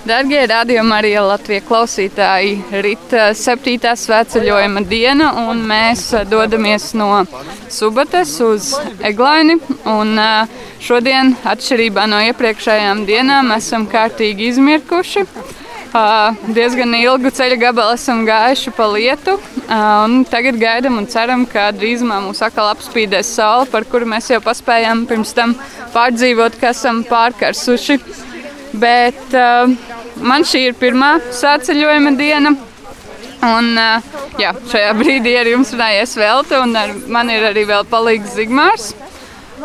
Darbie radījuma arī Latvijas klausītāji, rīta septītā svētceļojuma diena, un mēs dodamies no Subates uz Eglaini. Un šodien, atšķirībā no iepriekšējām dienām, esam kārtīgi izmirkuši. Diezgan ilgu ceļa gabalu esam gājuši pa lietu, tagad gaidām un ceram, ka drīzumā mūs atkal apspīdēs saule, par kuru mēs jau paspējām pirms tam pārdzīvot, ka esam pārkarsuši. Bet uh, man šī ir pirmā sāceļojuma diena. Un, uh, jā, šajā brīdī ar jums runājies Velta, un ar man ir arī vēl palīgs Zigmārs.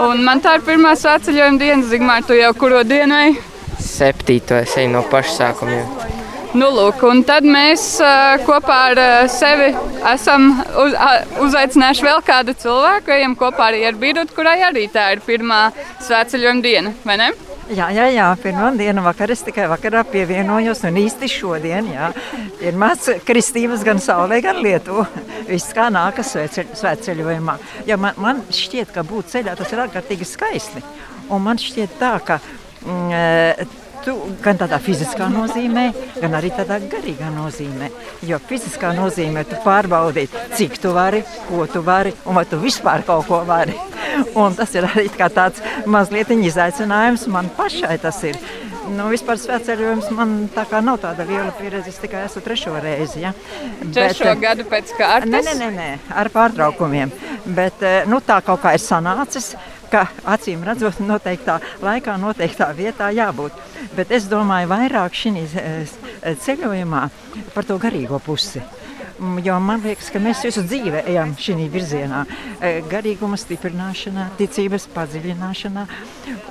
Un man tā ir pirmā sāceļojuma diena. Zigmār, tu jau kuro dienu ej? Septīto es eju no paša sākuma. Jau. Nu, lūk, un tad mēs uh, kopā ar uh, sevi esam uz, uh, uzaicinājuši vēl kādu cilvēku. Ejam kopā arī ar Birtu, kurai arī tā ir pirmā svētceļojuma diena, vai ne? Jā, jā, jā, pirmā diena vakarā es tikai vakarā pievienojos un īsti šodien, jā, pirmās kristības gan saulē, gan lietu. Viss kā nākas svētceļojumā. Ja man, man šķiet, ka būt ceļā tas ir ārkārtīgi skaisti. Un man šķiet tā, ka mm, tu, gan tādā fiziskā nozīmē, gan arī tādā garīgā nozīmē. Jo fiziskā nozīmē tu pārbaudīt, cik tu vari, ko tu vari un vai tu vispār kaut ko vari. Un tas ir arī tāds mazliet izaicinājums man pašai. Nu, vispār svētceļojums man tā kā nav tāda liela pieredze. Es tikai esmu trešo reizi. Ja. Trešo Bet, gadu pēc kārtas? Nē, nē, nē, nē ar pārtraukumiem. Bet eh, nu, tā kaut kā ir sanācis ka acīm redzot, noteiktā laikā, noteiktā vietā jābūt. Bet es domāju, vairāk šī eh, ceļojumā par to garīgo pusi. Mm, jo man liekas, ka mēs visu dzīvi ejam šajā virzienā. E, garīguma stiprināšanā, ticības padziļināšanā.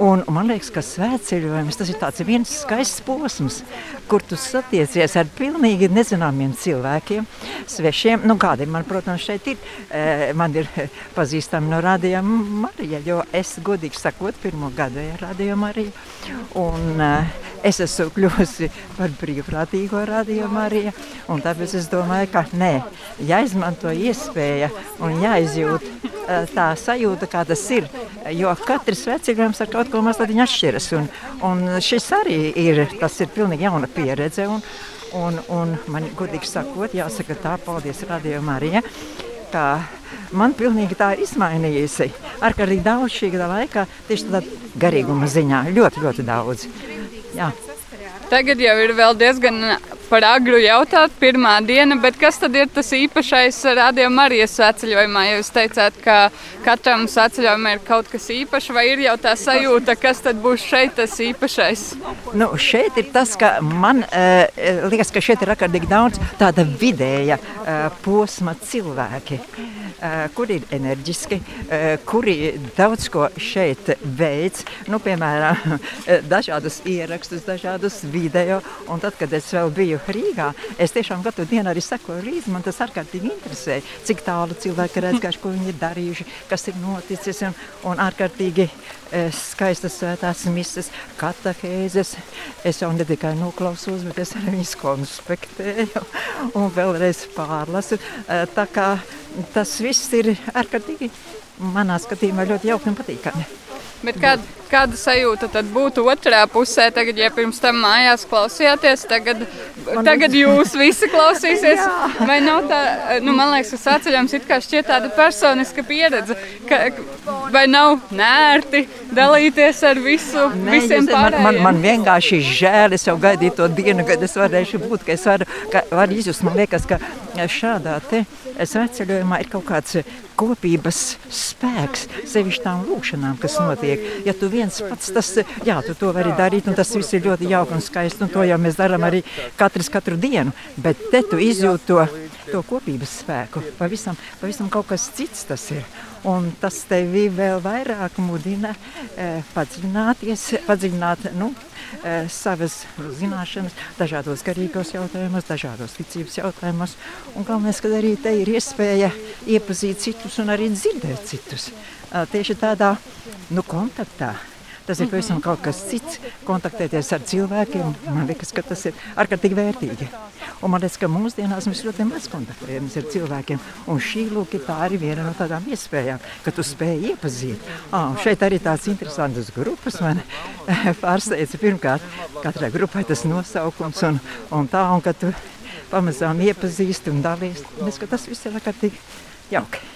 Un man liekas, ka svētceļojums tas ir viens skaists posms, kur tu satiecies ar pilnīgi nezināmiem cilvēkiem, svešiem. Nu, kādi man, protams, šeit ir? E, man ir pazīstami no Rādījuma Marija, jo es, godīgi sakot, pirmo gadu ir Rādījuma Marija. Un, uh, es esmu kļuvusi par brīvprātīgo radījumu arī. Tāpēc es domāju, ka nē, jāizmanto iespēja un jāizjūt eh, tā sajūta, kā tas ir. Jo katrs vecākais ar kaut ko mazliet atšķiras. Un, un šis arī ir, tas ir pilnīgi jauna pieredze. Un, un, un man, godīgi sakot, jāsaka tā, paldies radījumam arī. Ja, man pilnīgi tā ir izmainījusi. Ar kādīgi daudz šī gada laikā, tieši tādā garīguma ziņā, ļoti, ļoti daudz. Jā. Tagad jau ir diezgan par agru jautāt, pirmā diena, bet kas tad ir tas īpašais radījuma arī svētceļojumā? Ja jūs teicāt, ka katram svētceļojumam ir kaut kas īpašs, vai ir jau tā sajūta, kas tad būs šeit tas īpašais? Nu, šeit ir tas, ka man uh, liekas, ka šeit ir ārkārtīgi daudz tāda vidēja uh, posma cilvēki. Uh, kuri ir enerģiski, uh, kuri daudz ko šeit veids, nu, piemēram, dažādus ierakstus, dažādus video. Un tad, kad es vēl biju Rīgā, es tiešām katru dienu arī sekoju līdzi. Man tas ārkārtīgi interesē, cik tālu cilvēki aizgājuši, ko viņi ir darījuši, kas ir noticis. Un, un ārkārtīgi skaistas svētās misijas, katehēzes. Es jau ne tikai noklausos, bet es arī viņus konspektēju un vēlreiz pārlasu. Tā kā tas viss ir ārkārtīgi manā skatījumā ļoti jauki un patīkami. Bet kāda, kāda sajūta tad būtu otrā pusē, tagad, ja pirms tam mājās klausījāties, tagad, man tagad jūs visi klausīsies? Vai nav tā, nu, man liekas, ka sāceļams it kā šķiet tāda personiska pieredze, ka, vai nav nērti dalīties ar visu, Nē, visiem pārējiem? Man, man, man vienkārši žēl, es jau gaidīju to dienu, kad es varēšu būt, ka es varu, ka varu izjust, man liekas, ka šādā te sveceļojumā ir kaut kāds kopības spēks, sevišķi tām lūkšanām, kas notiek. Ja tu viens pats tas, jā, tu to vari darīt, un tas viss ir ļoti jauki un skaisti, un to jau mēs darām arī katrs katru dienu, bet te tu izjūti to, to kopības spēku. Pavisam, pavisam kaut kas cits tas ir. Un tas tevi vēl vairāk mudina eh, padziļināties, padziļināt nu, eh, savas zināšanas dažādos garīgos jautājumos, dažādos ticības jautājumos. Un galvenais, ka arī te ir iespēja iepazīt citus un arī dzirdēt citus. Eh, tieši tādā nu, kontaktā. Tas ir pavisam kaut kas cits. Kontaktēties ar cilvēkiem, man liekas, ka tas ir ārkārtīgi vērtīgi. Un man liekas, ka mūsdienās mēs ļoti maz kontaktējamies ar cilvēkiem. Un šī lūk, tā arī viena no tādām iespējām, ka tu spēj iepazīt. Ah, šeit arī tāds interesants grupas man pārsteidza. Pirmkārt, katrai grupai tas nosaukums un, un tā, un ka tu pamazām iepazīsti un dalīsi. Es, tas viss ir ārkārtīgi jauki.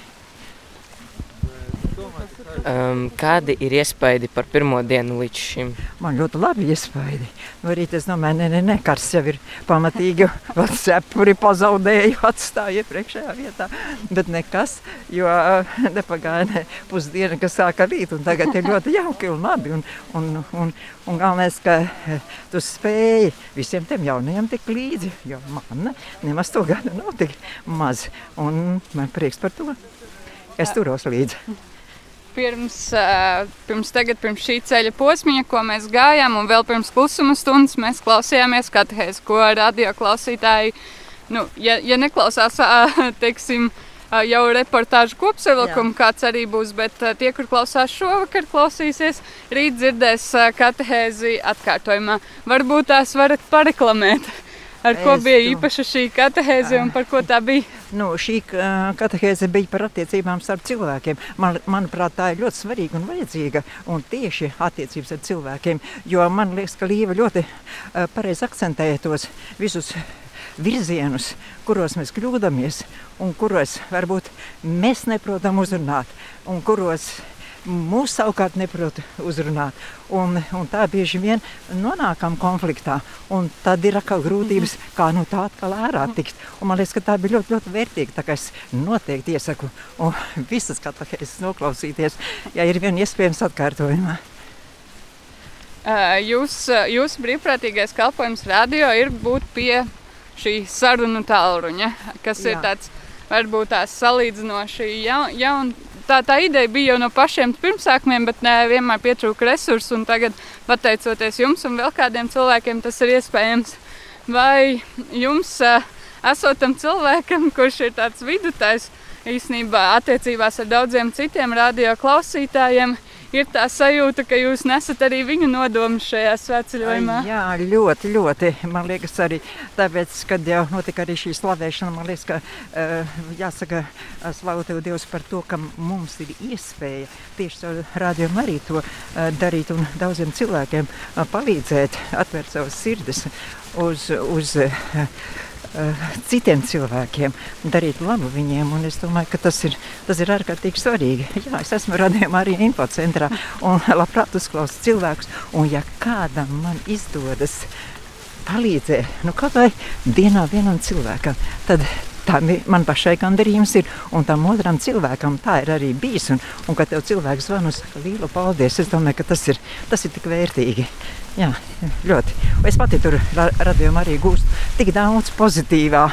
Um, kādi ir iespaidi par pirmo dienu līdz šim? Man ļoti labi iespaidi. No rīta es domāju, ne, ne, ne, kars jau ir pamatīgi, vēl cepuri pazaudēju, atstāju iepriekšējā vietā. Bet nekas, jo nepagāja ne pusdiena, kas sāka rīt, un tagad ir ļoti jauki un labi. Un, un, un, un galvenais, ka tu spēji visiem tiem jaunajiem tik līdzi, jo man nemaz to gadu nav tik maz. Un man prieks par to. Es turos līdzi pirms, pirms, tagad, pirms šī ceļa posmiņa, ko mēs gājām, un vēl pirms klusuma stundas mēs klausījāmies katehēs, ko radio klausītāji, nu, ja, ja neklausās, teiksim, jau reportāžu kopsavilkumu, kāds arī būs, bet tie, kur klausās šovakar, klausīsies, rīt dzirdēs katehēzi atkārtojumā. Varbūt tās varat pareklamēt. Ar ko es bija īpaša šī katehēze un par ko tā bija? Nu, šī katehēze bija par attiecībām starp cilvēkiem. Man, manuprāt, tā ir ļoti svarīga un vajadzīga. Un tieši attiecības ar cilvēkiem. Jo man liekas, ka Līva ļoti pareizi akcentēja tos visus virzienus, kuros mēs kļūdāmies un kuros varbūt mēs neprotam uzrunāt un kuros mūs savukārt neprot uzrunāt. Un, un tā bieži vien nonākam konfliktā. Tad ir atkal grūtības, kā no tā atkal ārā tikt. Un man liekas, ka tā bija ļoti, ļoti vērtīga. Tā kā es noteikti iesaku visas katehēzes noklausīties, ja ir vien iespējams atkārtojumā. Jūs, jūsu brīvprātīgais kalpojums radio ir būt pie šī sarunu tālruņa, kas Jā. ir tāds varbūt tās salīdzinoši jaun, jaun, tā, tā ideja bija jau no pašiem pirmsākumiem, bet ne, vienmēr pietrūka resursu. Tagad, pateicoties jums un vēl kādiem cilvēkiem, tas ir iespējams. Vai jums, esot tam cilvēkam, kurš ir tāds vidutājs īstenībā attiecībās ar daudziem citiem radio klausītājiem, ir tā sajūta, ka jūs nesat arī viņu nodomus šajā svētceļojumā? Jā, ļoti, ļoti. Man liekas, arī tāpēc, kad jau notika arī šī slavēšana, man liekas, ka uh, jāsaka slavu tev Dievs par to, ka mums ir iespēja tieši caur rādījumu arī to uh, darīt un daudziem cilvēkiem uh, palīdzēt, atvērt savas sirdis uz, uz uh, Eh, citiem cilvēkiem, darīt labu viņiem. Es domāju, ka tas ir, tas ir ārkārtīgi svarīgi. Jā, es esmu radījumā arī infocentrā un labprāt uzklausu cilvēkus. Un ja kādam man izdodas palīdzēt, nu kaut vai dienā vienam cilvēkam, tad tā man pašai gandarījums ir. Un tam otram cilvēkam tā ir arī bijis. Un, un kad tev cilvēks zvana uz lielu paldies, es domāju, ka tas ir, tas ir tik vērtīgi. Jā, ļoti. Es pati tur radījumā arī gūstu tik daudz pozitīvā.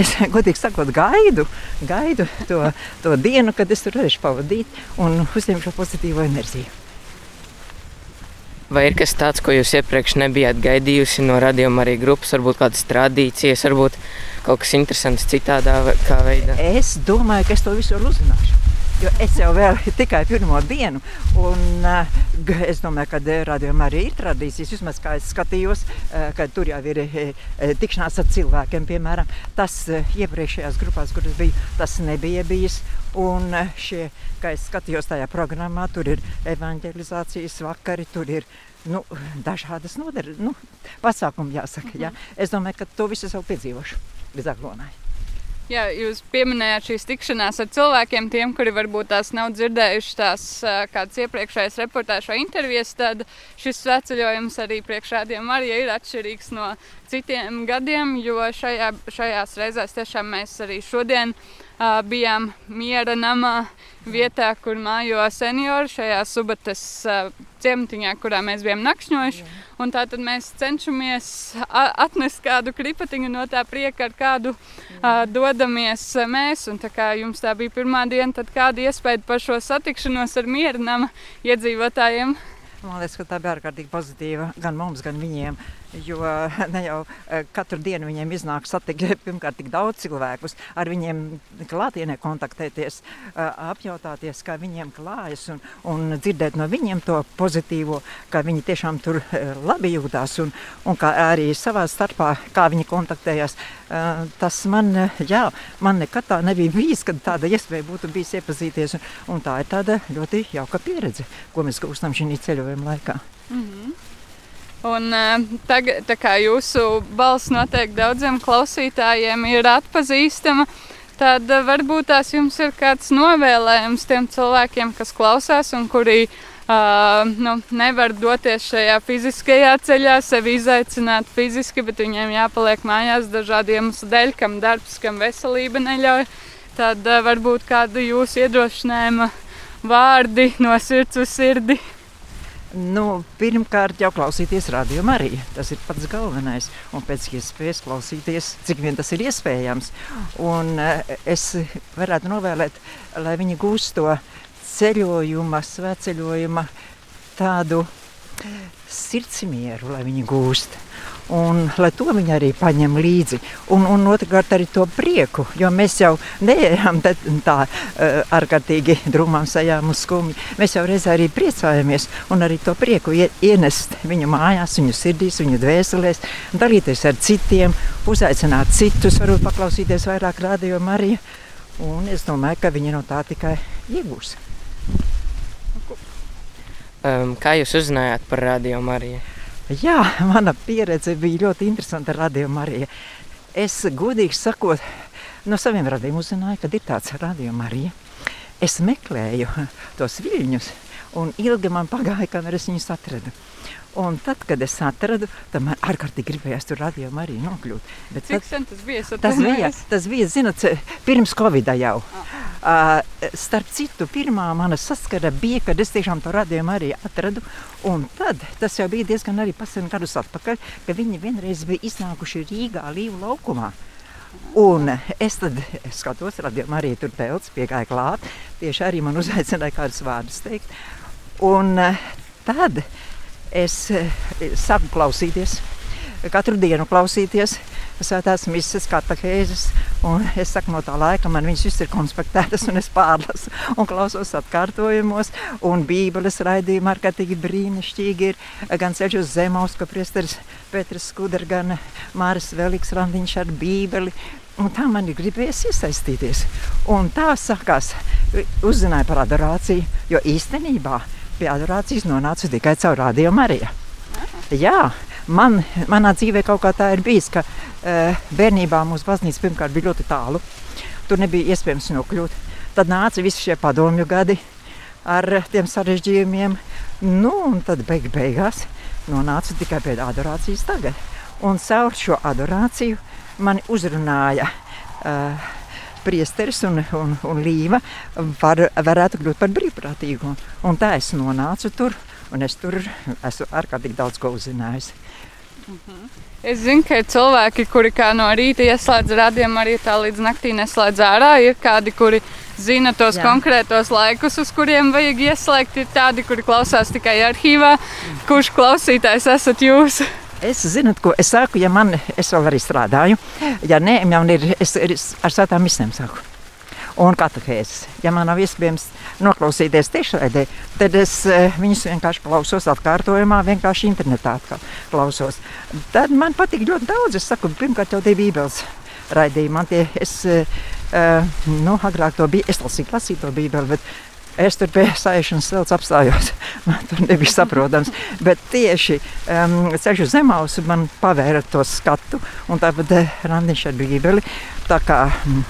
Es godīgi sakot, gaidu, gaidu to, to dienu, kad es tur varēšu pavadīt un uzņemt šo pozitīvo enerģiju. Vai ir kas tāds, ko jūs iepriekš nebijāt gaidījusi no radījuma arī grupas, varbūt kādas tradīcijas, varbūt kaut kas interesants citādā veidā? Es domāju, ka es to visu uzzināšu. Jo es jau tikai pirmo dienu, un uh, es domāju, ka rādījumā arī ir tradīcijas. Vismaz kā es skatījos, uh, ka tur jau ir tikšanās ar cilvēkiem, piemēram, tas iepriekšējās grupās, kuras biju, tas nebija bijis. Un šie, kā es skatījos tajā programmā, tur ir evanģelizācijas vakari, tur ir nu, dažādas nodaļas, nu, pasākumi jāsaka. Jā. Es domāju, ka to visu jau piedzīvošu līdz aglonai. Jā, jūs pieminējāt šīs tikšanās ar cilvēkiem, tiem, kuri varbūt tās nav dzirdējuši tās kādas iepriekšējas reportāžu vai intervijas, tad šis sveceļojums arī priekšādiem arī ir atšķirīgs no citiem gadiem, jo šajā, šajās reizēs tiešām mēs arī šodien uh, bijām miera namā vietā, kur mājo seniori šajā subatas uh, ciematiņā, kurā mēs bijām nakšņojuši. Un tā tad mēs cenšamies atnest kādu kripatiņu no tā prieka, ar kādu uh, dodamies mēs. Un tā kā jums tā bija pirmā diena, tad kāda iespēja par šo satikšanos ar miera nama iedzīvotājiem? Man liekas, ka tā bija ārkārtīgi pozitīva gan mums, gan viņiem. Jo ne jau eh, katru dienu viņiem iznāk satikt pirmkārt tik daudz cilvēkus, ar viņiem klātienē kontaktēties, eh, apjautāties, kā viņiem klājas un, un dzirdēt no viņiem to pozitīvo, kā viņi tiešām tur eh, labi jūtās un, un kā arī savā starpā, kā viņi kontaktējās. Tas man, jā, man nekad tā nebija bijis, kad tāda iespēja būtu bijis iepazīties. Un, un tā ir tāda ļoti jauka pieredze, ko mēs gūstam šī ceļojuma laikā. Mm -hmm. Un, tagad, tā kā jūsu balss noteikti daudziem klausītājiem ir atpazīstama, tad varbūt tās jums ir kāds novēlējums tiem cilvēkiem, kas klausās un kuri uh, nu, nevar doties šajā fiziskajā ceļā, sevi izaicināt fiziski, bet viņiem jāpaliek mājās dažādu iemeslu dēļ, kam darbs, kam veselība neļauj. Tad uh, varbūt kādu jūsu iedrošinājuma vārdi no sirds uz sirdi. Nu, pirmkārt, jau klausīties radio arī. Tas ir pats galvenais. Un pēc iespējas klausīties, cik vien tas ir iespējams. Un eh, es varētu novēlēt, lai viņi gūst to ceļojuma, svētceļojuma tādu sirdsmieru, lai viņi gūst. Un, lai to viņi arī paņem līdzi. Un, un otrkārt, arī to prieku. Jo mēs jau neejam tā uh, ārkārtīgi drūmām sajām uz skumju. Mēs jau reizē arī priecājamies un arī to prieku ienest viņu mājās, viņu sirdīs, viņu dvēselēs, dalīties ar citiem, uzaicināt citus, varbūt paklausīties vairāk radio Mariju. Un es domāju, ka viņi no tā tikai iegūs. Um, kā jūs uzzinājāt par Radio Mariju? Jā, mana pieredze bija ļoti interesanta ar Radio Mariju. Es godīgi sakot, no saviem radījumiem uzzināju, ka ir tāds Radio Marija. Es meklēju tos viļņus, un ilgi man pagāja, kamēr es viņus atradu. Un tad, kad es atradu, tad man ārkārtīgi gribējās tur radījumā arī nokļūt. Bet Cik tad, tas bija? Tas bija, tas bija, zinot, pirms Covid jau. Ah. Uh, starp citu, pirmā mana saskara bija, kad es tiešām to radījumu arī atradu. Un tad tas jau bija diezgan arī pasen gadus atpakaļ, ka viņi vienreiz bija iznākuši Rīgā Līvu laukumā. Un es tad es skatos, radījumā arī tur pelts, piegāja klāt. Tieši arī man uzaicināja kādus vārdus teikt. Un tad es eh, saku klausīties, katru dienu klausīties svētās misijas, katehēzes. Es saku, no tā laika man viņas viss ir konspektētas, un es pārlasu un klausos atkārtojumos. Un Bībeles raidījumā ārkārtīgi brīnišķīgi ir gan ceļš uz zemes, ka priesteris Pēters Skuders, gan Māris Veliks Randiņš ar Bībeli. Un tā man ir gribējies iesaistīties. Un tā sākās, uzzināja par adorāciju, jo īstenībā pie adorācijas nonācu tikai caur radio Mariju. Jā, man, manā dzīvē kaut kā tā ir bijis, ka e, bērnībā mūsu baznīca pirmkārt bija ļoti tālu. Tur nebija iespējams nokļūt. Tad nāca visi šie padomju gadi ar tiem sarežģījumiem. Nu, un tad beig beigās nonāca tikai pie adorācijas tagad. Un caur šo adorāciju mani uzrunāja. Uh, priesteris un, un, un līva var, varētu kļūt par brīvprātīgu. Un tā es nonācu tur, un es tur esmu ārkārtīgi daudz ko uzzinājis. Mm -hmm. Es zinu, ka ir cilvēki, kuri no rīta ieslēdz rādījumu, arī tā līdz naktī neslēdz ārā. Ir kādi, kuri zina tos Jā. konkrētos laikus, uz kuriem vajag ieslēgt. Ir tādi, kuri klausās tikai arhīvā. Kurš klausītājs esat jūs? Es zinu, ko es saku, ja man, es vēl arī strādāju, ja nē, man ir, es, es ar svētām misēm saku. Un katehēzes. Ja man nav iespējams noklausīties tiešraidē, tad es uh, viņus vienkārši klausos atkārtojumā, vienkārši internetā klausos. Tad man patīk ļoti daudz. Es saku, pirmkārt jau tie bībeles raidījumi. Man tie, es, uh, nu, agrāk to bija, es lasīju, lasīju to bībeli, bet Es tur pie sēžamās sēles apstājos. Man tur nebija saprotams. Bet tieši um, ceļš uz zemausu man pavēra to skatu. Un tāpat uh, randiņš ar bībeli. Tā kā um,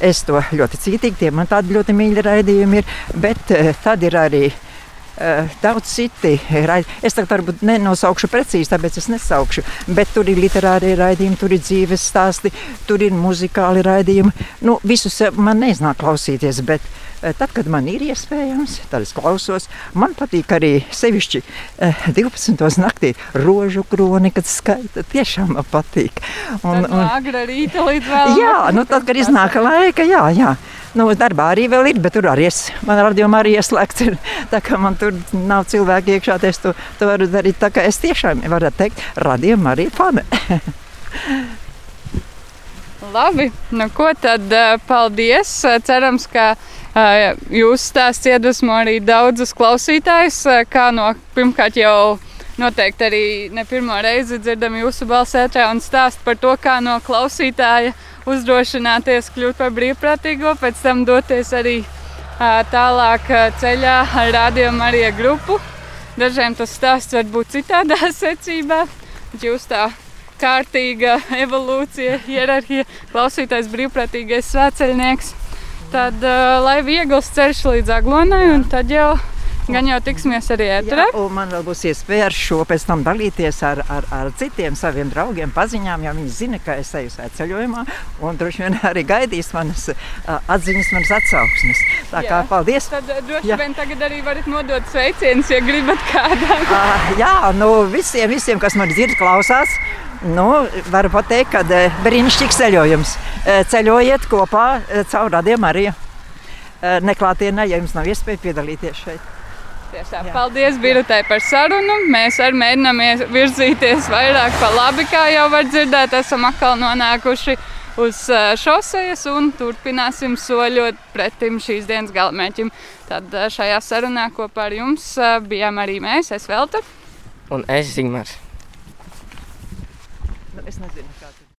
es to ļoti cītīgi, tie man tādi ļoti mīļi raidījumi ir. Bet uh, tad ir arī uh, daudz citi raidījumi. Es tagad varbūt nenosaukšu precīzi, tāpēc es nesaukšu. Bet tur ir literārie raidījumi, tur ir dzīves stāsti, tur ir muzikāli raidījumi. Nu, visus man neiznāk klausīties. Bet, uh, Eh, tad, kad man ir iespējams, tad es klausos. Man patīk arī sevišķi 12. Eh, naktī rožu kroni, kad skaita. Tiešām man patīk. Un, un, agra rīta līdz vēl. Jā, nu tad, kad iznāk laika, jā, jā. Nu, darbā arī vēl ir, bet tur arī es, man radījumā arī ieslēgts. Ir, tā kā man tur nav cilvēki iekšā, es to, to varu darīt. Tā kā es tiešām varu teikt, radījumā arī fani. Labi, nu ko tad paldies. Cerams, ka jūs stāsts iedvesmo arī daudzus klausītājus, kā no pirmkārt jau noteikti arī ne pirmo reizi dzirdam jūsu balsi ētrā un stāst par to, kā no klausītāja uzdrošināties kļūt par brīvprātīgo, pēc tam doties arī tālāk ceļā ar Radio Marija grupu. Dažiem tas stāsts var būt citādā secībā, bet jūs tā kārtīga evolūcija, hierarhija, klausītājs brīvprātīgais svētceļnieks. Tad, uh, lai viegls ceļš līdz aglonai, un tad jau Gan jau tiksimies arī ēterā. Man vēl būs iespēja ar šo pēc tam dalīties ar, ar, ar citiem saviem draugiem, paziņām, jo viņi zina, ka es eju ceļojumā un droši vien arī gaidīs manas atziņas, manas atsauksmes. Tā kā paldies. Tad droši jā. vien tagad arī varat nodot sveicienus, ja gribat kādam. uh, jā, nu visiem, visiem, kas man dzird, klausās. Nu, varu pateikt, ka brīnišķīgs ceļojums. Ceļojiet kopā caur radiem arī neklātienē, ja jums nav iespēja piedalīties šeit. Tiešām. Paldies, Birutē, par sarunu. Mēs arī mēģinām virzīties vairāk pa labi, kā jau var dzirdēt. Esam atkal nonākuši uz šosejas un turpināsim soļot pretim šīs dienas galamērķim. Tad šajā sarunā kopā ar jums bijām arī mēs, es Velta. Un es Zigmārs. Nu, es nezinu, kā.